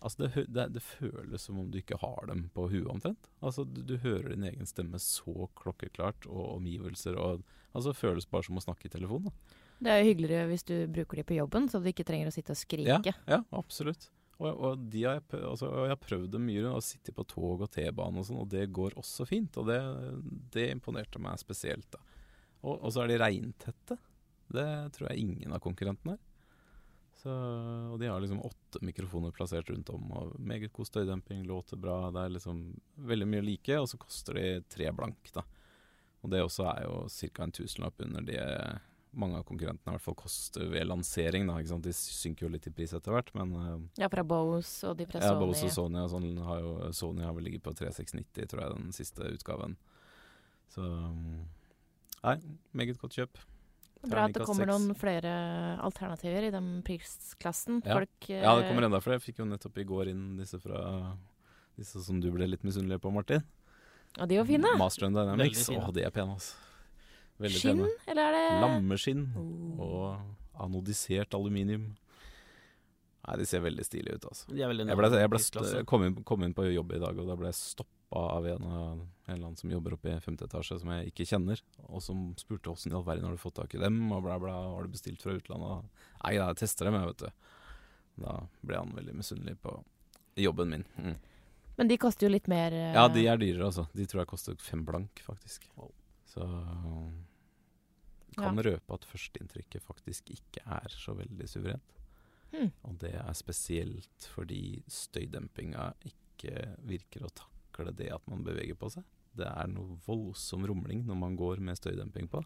Altså det, det, det føles som om du ikke har dem på huet omtrent. Altså du, du hører din egen stemme så klokkeklart, og omgivelser og Altså det føles bare som å snakke i telefon. da.
Det er jo hyggeligere hvis du bruker de på jobben, så du ikke trenger å sitte og skrike.
Ja, absolutt. Og, og, de har jeg, altså, og jeg har prøvd det mye, å sitte på tog og T-bane og sånn, og det går også fint. Og det, det imponerte meg spesielt, da. Og, og så er de regntette. Det tror jeg ingen av konkurrentene er. Så, og de har liksom åtte mikrofoner plassert rundt om, og meget god støydemping, låter bra. Det er liksom veldig mye like, og så koster de tre blank, da. Og det også er jo ca. en tusenlapp under det mange av konkurrentene i hvert fall koster ved lansering. Da, ikke sant? De synker jo litt i pris etter hvert, men eh,
Ja, fra Bose og de fra
ja, Bose og Sony, og sånn har jo, Sony har vel ligget på 3690, tror jeg, den siste utgaven. Så mm, Nei, meget godt kjøp.
Bra at det kommer
6.
noen flere alternativer i den prisklassen.
Ja.
Folk eh,
Ja, det kommer enda flere. Jeg fikk jo nettopp i går inn disse fra Disse som du ble litt misunnelig på, Martin.
Og de var fine.
Master and Dynamics. Å, de er pene, altså. Veldig
Skinn,
pene.
eller er det
Lammeskinn
Oh.
og anodisert aluminium. Nei, de ser veldig stilige ut, altså.
De er veldig
Jeg, ble, jeg ble st kom, inn, kom inn på jobb i dag, og da ble jeg stoppa av en, en eller annen som jobber oppe i femte etasje, som jeg ikke kjenner, og som spurte åssen i all verden har du fått tak i dem, og bla, bla, har du bestilt fra utlandet? Nei, da, jeg tester dem, jeg, vet du. Da ble han veldig misunnelig på jobben min. Mm.
Men de koster jo litt mer. eh,
Ja, de er dyrere, altså. De tror jeg koster fem blank, faktisk.
Wow.
Så kan røpe at førsteinntrykket faktisk ikke er så veldig suverent.
Hmm.
Og det er spesielt fordi støydempinga ikke virker å takle det at man beveger på seg. Det er noe voldsom rumling når man går med støydemping på.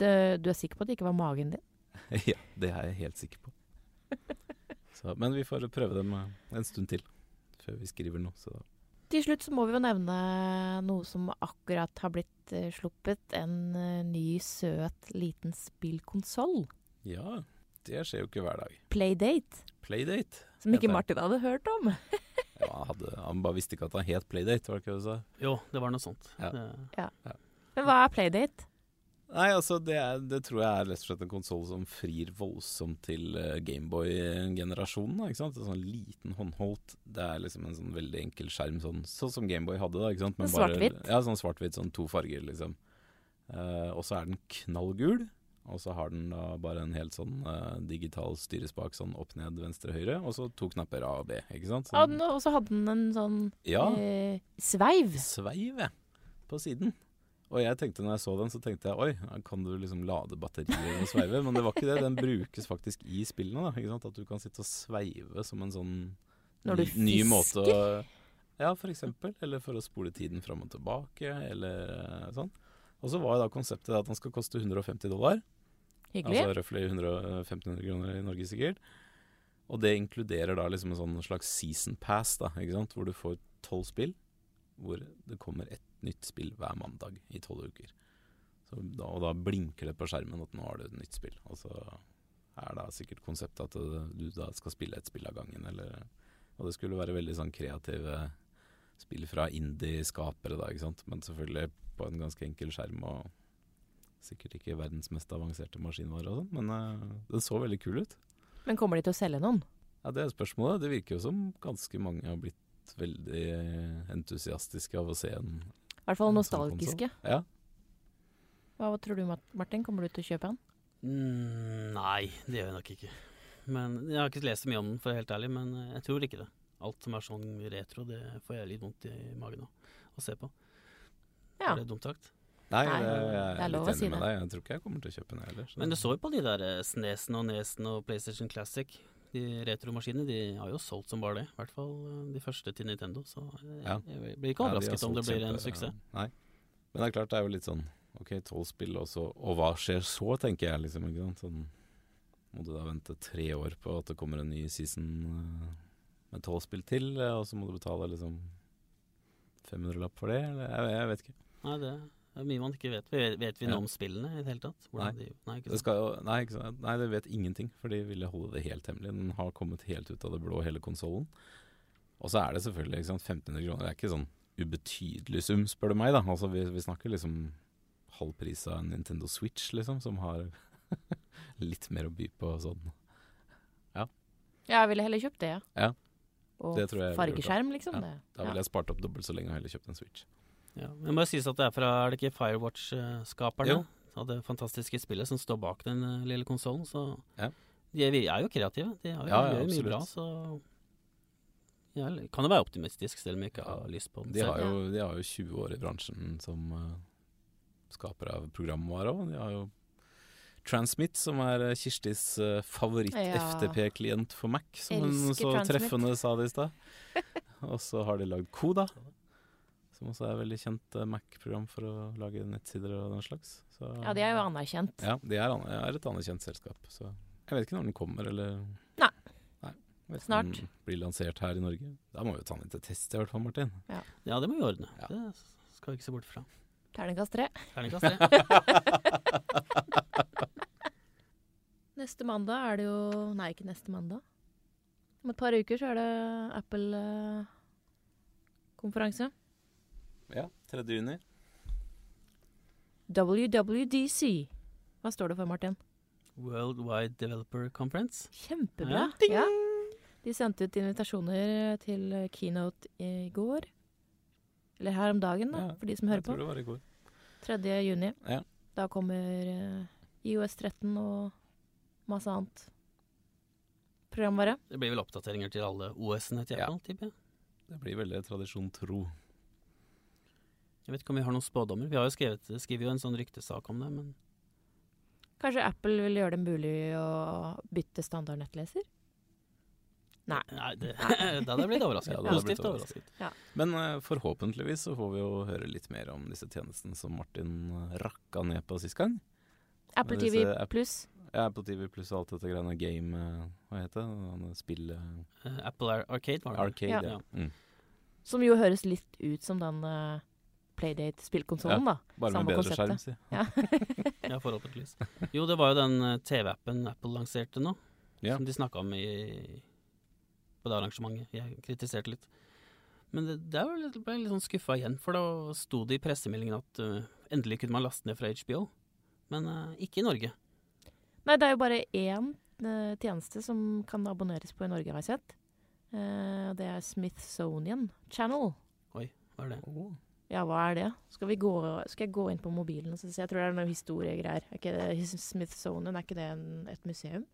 Det, du er sikker på at det ikke var magen din?
ja, det er jeg helt sikker på. Så, men vi får prøve dem eh, en stund til før vi skriver noe. Så
Til slutt så må vi jo nevne noe som akkurat har blitt uh, sluppet. En uh, ny, søt, liten spillkonsoll.
ja, det skjer jo ikke hver dag.
Playdate.
Playdate.
Som ikke. Martin hadde hørt om.
Ja, han, hadde, han bare visste ikke at han het Playdate, var det ikke det du sa?
Jo, det var noe sånt.
Ja.
Det,
Men hva er Playdate?
Nei, altså det, er, det tror jeg er rett og slett en konsoll som frir voldsomt til uh, Gameboy-generasjonen. ikke sant? En sånn liten håndholdt. Det er liksom en sånn veldig enkel skjerm, sånn, sånn som Gameboy hadde. da, ikke sant?
Men
bare-
svart-hvitt?
Ja, sånn svart-hvitt, sånn to farger, liksom. Uh, og så er den knallgul. Og så har den da bare en helt sånn uh, digital styrespak, sånn opp, ned, venstre, høyre. Og så to knapper A og B, ikke sant? Sånn,
Og så hadde den en sånn
ja,
eh, sveiv.
sveiv ja. på siden. Og jeg tenkte når jeg så den, så tenkte jeg oi, kan du liksom lade batterier og sveive? Men det var ikke det. Den brukes faktisk i spillene. da, ikke sant? At du kan sitte og sveive som en sånn
Når du
ny, ny måte å? Ja, for eksempel. Eller for å spole tiden fram og tilbake, eller eh, sånn. Og så var da konseptet at den skal koste 150 dollar.
Hyggelig.
Altså røftlig 1500 kroner i Norge sikkert. Og det inkluderer da liksom en sånn slags season pass, da, ikke sant? hvor du får tolv spill. Hvor det kommer ett nytt spill hver mandag i tolv uker. Så da, og da blinker det på skjermen at nå har du et nytt spill. Og så er da sikkert konseptet at du da skal spille et spill av gangen. Eller, og det skulle være veldig sånn kreative spill fra indie-skapere, da, ikke sant. Men selvfølgelig på en ganske enkel skjerm og sikkert ikke verdens mest avanserte maskinvare og sånn. Men uh, den så veldig kul ut.
Men kommer de til å selge noen?
Ja, Det er spørsmålet. Det virker jo som ganske mange har blitt veldig entusiastiske av å se en
I hvert fall nostalgiske.
Ja.
Hva tror du, Martin? Kommer du til å kjøpe den?
Mm, nei, det gjør jeg nok ikke. Men Jeg har ikke lest så mye om den, for å være helt ærlig, men eh, jeg tror ikke det. Alt som er sånn retro, det får jeg litt vondt i magen av å se på.
Ja.
Er det dumt sagt?
Nei,
Nei,
det, jeg
jeg
er litt enig
si
med deg. Jeg tror ikke jeg kommer til å kjøpe den heller.
Men du så jo på de der eh, Snesen og Nesen og PlayStation Classic. De retromaskinene de har jo solgt som bare det. I hvert fall eh, de første til Nintendo. Så jeg,
Ja.
jeg blir ikke
Ja,
overrasket om det blir en suksess.
Nei. Men det er klart, det er jo litt sånn OK, tolv spill, og så Og hva skjer så, tenker jeg liksom. Ikke sant? Sånn, må du da vente tre år på at det kommer en ny season eh, med tolv spill til, eh, og så må du betale liksom 500-lapp for det? Eller jeg, jeg vet ikke.
Nei, det er mye man ikke vet. Vet, vet vi
Ja.
om spillene i det hele tatt? Nei. De, nei, ikke
Det skal jo, nei, ikke sant? nei, det vet ingenting, for de ville holde det helt hemmelig. Den har kommet helt ut av det blå, hele konsollen. Og så er det selvfølgelig ikke sant, 1500 kroner. Det er ikke sånn ubetydelig sum, spør du meg. da Altså Vi, vi snakker liksom halv pris av en Nintendo Switch, liksom, som har litt mer å by på og sånn.
Ja, ja. jeg ville heller kjøpt det,
Ja.
Og
Det tror jeg jeg ville gjort,
fargeskjerm, liksom.
Ja,
Det.
Da ville jeg spart opp dobbelt så lenge og heller kjøpt en Switch.
Ja, det må jo sies at det er fra Er det ikke Firewatch-skaperne? Av det fantastiske spillet som står bak den eh, lille konsollen. Så
Ja.
de er, er jo kreative. De er jo,
Ja, ja,
gjør jo mye bra, så ja, Kan jo være optimistisk, selv om jeg ikke har lyst på den.
De har, jo, de har jo 20 år i bransjen som uh, skaper av programvare òg. De har jo Transmit, som er eh, Kirstis uh, favoritt-FTP-klient for Mac, som hun så
Transmit.
treffende sa det i stad. Og så har de lagd Koda, som også er et veldig kjent eh, Mac-program for å lage nettsider og den slags. Så,
Ja, de er jo anerkjent.
Ja, de er, an- er et anerkjent selskap. Så jeg vet ikke når den kommer, eller
Nei.
Nei. Vet
Snart.
om Den blir lansert her i Norge. Da må vi jo ta den inn til test, i hvert fall, Martin.
Ja, det må vi ordne.
Ja.
Det skal vi ikke se bort fra.
Terningkast tre.
Terningkast tre.
Neste mandag er det jo Nei, ikke neste mandag. Om et par uker så er det Apple-konferanse.
Ja, 3. juni.
WWDC. Hva står det for, Martin?
Worldwide Developer Conference.
Kjempebra.
Ja.
Ja. De sendte ut invitasjoner til keynote i går. Eller her om dagen, da,
Ja,
for de som hører på.
tror det var i går.
3. juni.
Ja.
Da kommer eh, IOS 13 og masse annet programvare.
Det blir vel oppdateringer til alle OS-ene
Ja.
Tipper jeg.
Det blir veldig tradisjon tro.
Jeg vet ikke om vi har noen spådommer. Vi har jo skrevet, skriver jo en sånn ryktesak om det, men
Kanskje Apple vil gjøre det mulig å bytte standard nettleser? Nei.
Nei, det, da hadde jeg blitt overrasket.
Ja, da hadde blitt
Positivt overrasket.
Men uh, forhåpentligvis så får vi jo høre litt mer om disse tjenestene som Martin eh, rakka ned på sist gang.
Apple TV pluss.
Ja, Apple TV pluss og alt dette greiene game eh, Hva heter det? Spill... Eh,
Apple Arcade var det.
Arcade,
Ja.
ja. Mm.
Som jo høres litt ut som den uh, Playdate-spillkonsollen, da.
Bare
Samme
med bedre
konseptet.
skjerm, si.
Ja.
Ja, forhåpentligvis. Jo, det var jo den eh, TV-appen Apple lanserte nå,
Ja.
som de snakka om i, på det arrangementet. Jeg kritiserte litt. Men det, litt- ble jeg litt sånn skuffa igjen, for da sto det i pressemeldingen at uh, endelig kunne man laste ned fra HBO. Men uh, ikke i Norge.
Nei, det er jo bare én uh, tjeneste som kan abonneres på i Norge, har jeg sett. Det er Smithsonian Channel.
Oi, Hva er det?
Åh.
Ja, hva er det? Skal, vi gå, skal jeg gå inn på mobilen og se? Jeg tror det er noe historiegreier. Er ikke det Smithsonian, er ikke det en, et museum?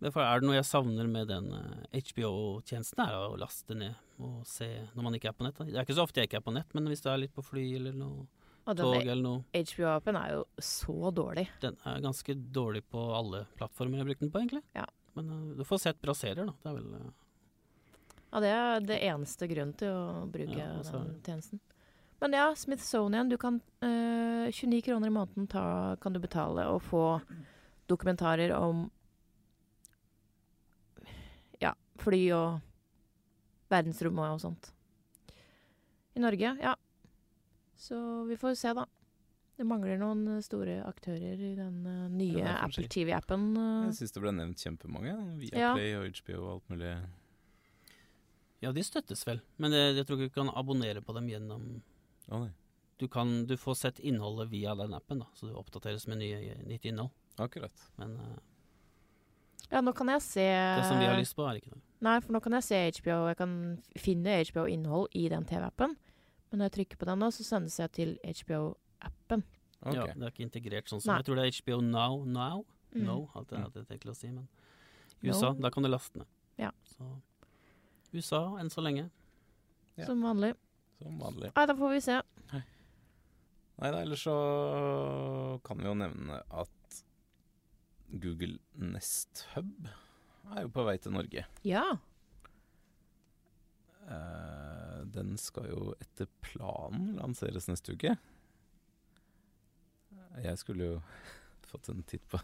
Derfor er det noe jeg savner med den eh, HBO-tjenesten, er å laste ned og se når man ikke er på nett. Det er ikke så ofte jeg ikke er på nett, men hvis det er litt på fly eller noe
Og
tog eller noe
HBO-appen er jo så dårlig.
Den er ganske dårlig på alle plattformer jeg har brukt den på, egentlig.
Ja.
Men uh, du får sett bra serier, da. Det er vel eh,
Ja, det er det eneste grunnen til å bruke
Ja, altså-
den tjenesten. Men ja, Smithsonian, du kan øh, 29 kroner i måneden ta, kan du betale og få dokumentarer om ja, fly og verdensrommet og sånt. I Norge, ja. Så vi får se, da. Det mangler noen store aktører i den uh, nye Apple. TV-appen. Uh.
Jeg syns det ble nevnt kjempemange. Via
Ja.
Og HBO og alt mulig.
Ja, de støttes vel, men jeg, jeg tror ikke du kan abonnere på dem gjennom
Å nei.
Du kan du får sett innholdet via den appen, da, så det oppdateres med nye, nytt innhold.
Akkurat.
Men uh,
Ja, nå kan jeg se
det som vi har lyst på, er ikke det.
Nei, for nå kan jeg se HBO. Jeg kan finne HBO-innhold i den TV-appen. Men når jeg trykker på den nå, så sendes jeg til HBO-appen.
Okay.
Ja, det er ikke integrert sånn som
Nei.
Jeg tror det er HBO Now. Now?
Mm.
No, alt det hadde jeg tenkt å si, men
No.
USA, da kan du laste ned.
Ja.
Så USA enn så lenge.
Ja.
Som vanlig.
Som vanlig.
Nei, da får vi se.
Nei da, ellers så kan vi jo nevne at Google Nest Hub er jo på vei til Norge.
Ja.
Uh, den skal jo etter planen lanseres neste uke. Jeg skulle jo fått en titt på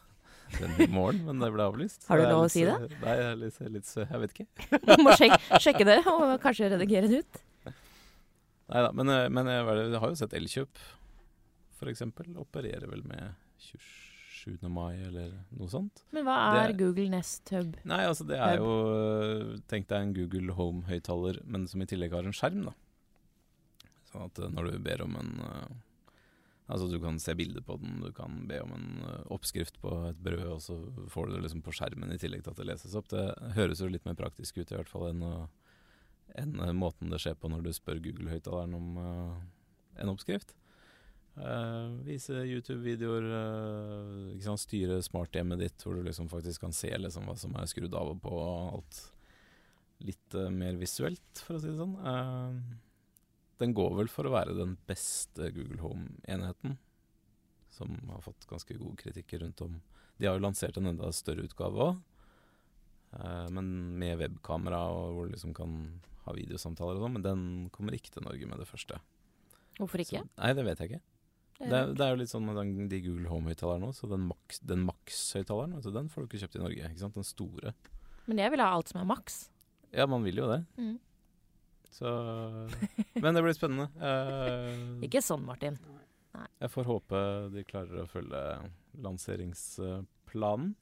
i morgen, men det ble avlyst.
Har du lov å si
det? Nei, jeg er litt, litt Jeg vet ikke.
Du Må sjekke, sjekke det, og kanskje redigere det ut.
Nei da, men, eh, men jeg, jeg har jo sett Elkjøp, eksempel. Opererer vel med 27. mai, eller noe sånt.
Men hva er
er-
Google Nest Hub?
Nei, altså det er jo øh, Tenk deg en Google Home-høyttaler, men som i tillegg har en skjerm, da. Sånn at når du ber om en Altså Du kan se bilder på den, du kan be om en eh, oppskrift på et brød, og så får du det liksom på skjermen i tillegg til at det leses opp. Det høres jo litt mer praktisk ut i hvert fall enn, å, enn eh, måten det skjer på når du spør Google-høyttaleren om uh, en oppskrift. Uh, vise YouTube-videoer, uh, sant, styre smarthjemmet ditt, hvor du liksom faktisk kan se liksom hva som er skrudd av og på, og alt litt uh, mer visuelt, for å si det sånn. Eh, den går vel for å være den beste Google Home-enheten, som har fått ganske gode kritikker rundt om. De har jo lansert en enda større utgave òg, men med webkamera og hvor du liksom kan ha videosamtaler og sånn. Men den kommer ikke til Norge med det første.
Hvorfor ikke?
Så, nei, det vet jeg ikke. Det er, det er jo litt sånn med den, de Google Home-høyttalerne òg, så den Max- den Max-høyttaleren, vet den får du ikke kjøpt i Norge. ikke sant? Den store.
Men jeg vil ha alt som er Max.
Ja, man vil jo det.
Mm.
Så Men det blir spennende. Uh,
Ikke sånn, Martin.
Jeg får håpe de klarer å følge lanseringsplanen.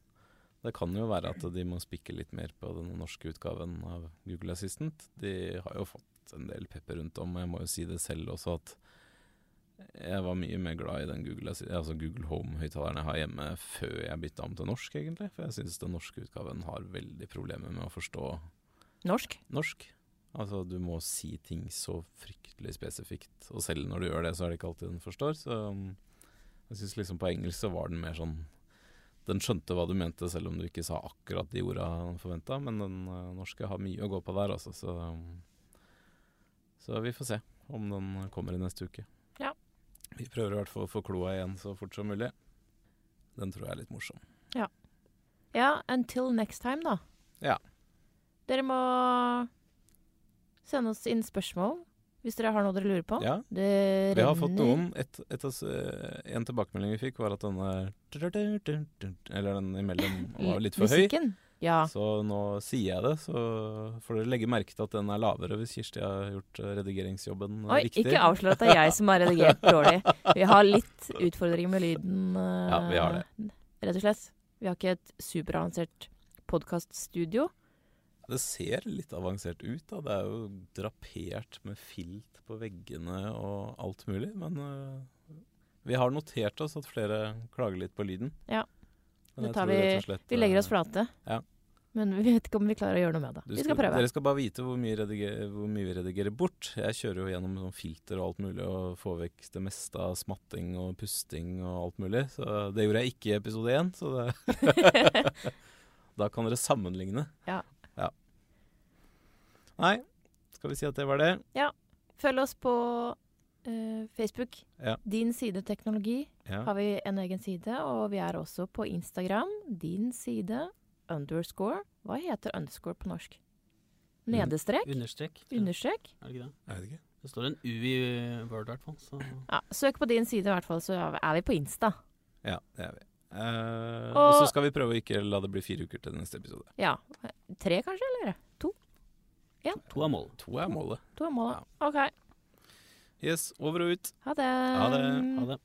Det kan jo være at de må spikke litt mer på den norske utgaven av Google Assistant. De har jo fått en del pepper rundt om, og jeg må jo si det selv også at jeg var mye mer glad i den Google, altså Google Home-høyttaleren jeg har hjemme før jeg bytta om til norsk, egentlig. For jeg syns den norske utgaven har veldig problemer med å forstå
Norsk?
norsk. Altså, du må si ting så fryktelig spesifikt, og selv når du gjør det, så er det ikke alltid den forstår. Så um, jeg syns liksom på engelsk så var den mer sånn Den skjønte hva du mente, selv om du ikke sa akkurat de orda han forventa, men den uh, norske har mye å gå på der, altså. Så, um, så vi får se om den kommer i neste uke.
Ja.
Vi prøver i hvert fall å få kloa igjen så fort som mulig. Den tror jeg er litt morsom.
Ja, until next time, da.
Ja.
Dere må sende oss inn spørsmål hvis dere har noe dere lurer på.
Ja,
Det
Vi har fått noen. Et, et, et, eh, en tilbakemelding vi fikk, var at denne Eller den imellom var litt for høy.
Ja.
Så nå sier jeg det, så får dere legge merke til at den er lavere hvis Kirsti har gjort eh, redigeringsjobben eh,
Oi,
riktig.
ikke avslør at det er jeg som har redigert dårlig. Vi har litt utfordringer med lyden.
Ja, vi har det.
Rett og slett. Vi har ikke et superavansert podkaststudio.
Det ser litt avansert ut, da. Det er jo drapert med filt på veggene og alt mulig. Men uh, vi har notert oss at flere klager litt på lyden.
Ja.
Men
Det tar vi-
slett,
Vi legger oss
eh,
flate.
Ja.
Men vi vet ikke om vi klarer å gjøre noe med det.
Skal,
Vi skal prøve.
Dere skal bare vite hvor mye, rediger, hvor mye vi redigerer bort. Jeg kjører jo gjennom sånn filter og alt mulig og får vekk det meste av smatting og pusting og alt mulig. Så det gjorde jeg ikke i episode én, så det Da kan dere sammenligne.
Ja.
Nei, skal vi si at det var det? Ja.
Følg oss på uh, Facebook.
Ja.
Din side teknologi
Ja.
har vi en egen side, og vi er også på Instagram. Din side underscore. Hva heter underscore på norsk? Nedestrek?
Understrek.
Understrek?
Er det ikke det?
Jeg vet ikke.
Det står en U i Word i hvert fall. Så
Ja, søk på din side i hvert fall, så er vi på Insta.
Ja, det er vi. Uh,
Og-
og så skal vi prøve å ikke la det bli fire uker til neste episode.
Ja. Tre, kanskje? Eller?
To er målet.
To er målet.
To er målet. OK.
Yes, over og ut.
Ha det.
Ha det.
Ha det.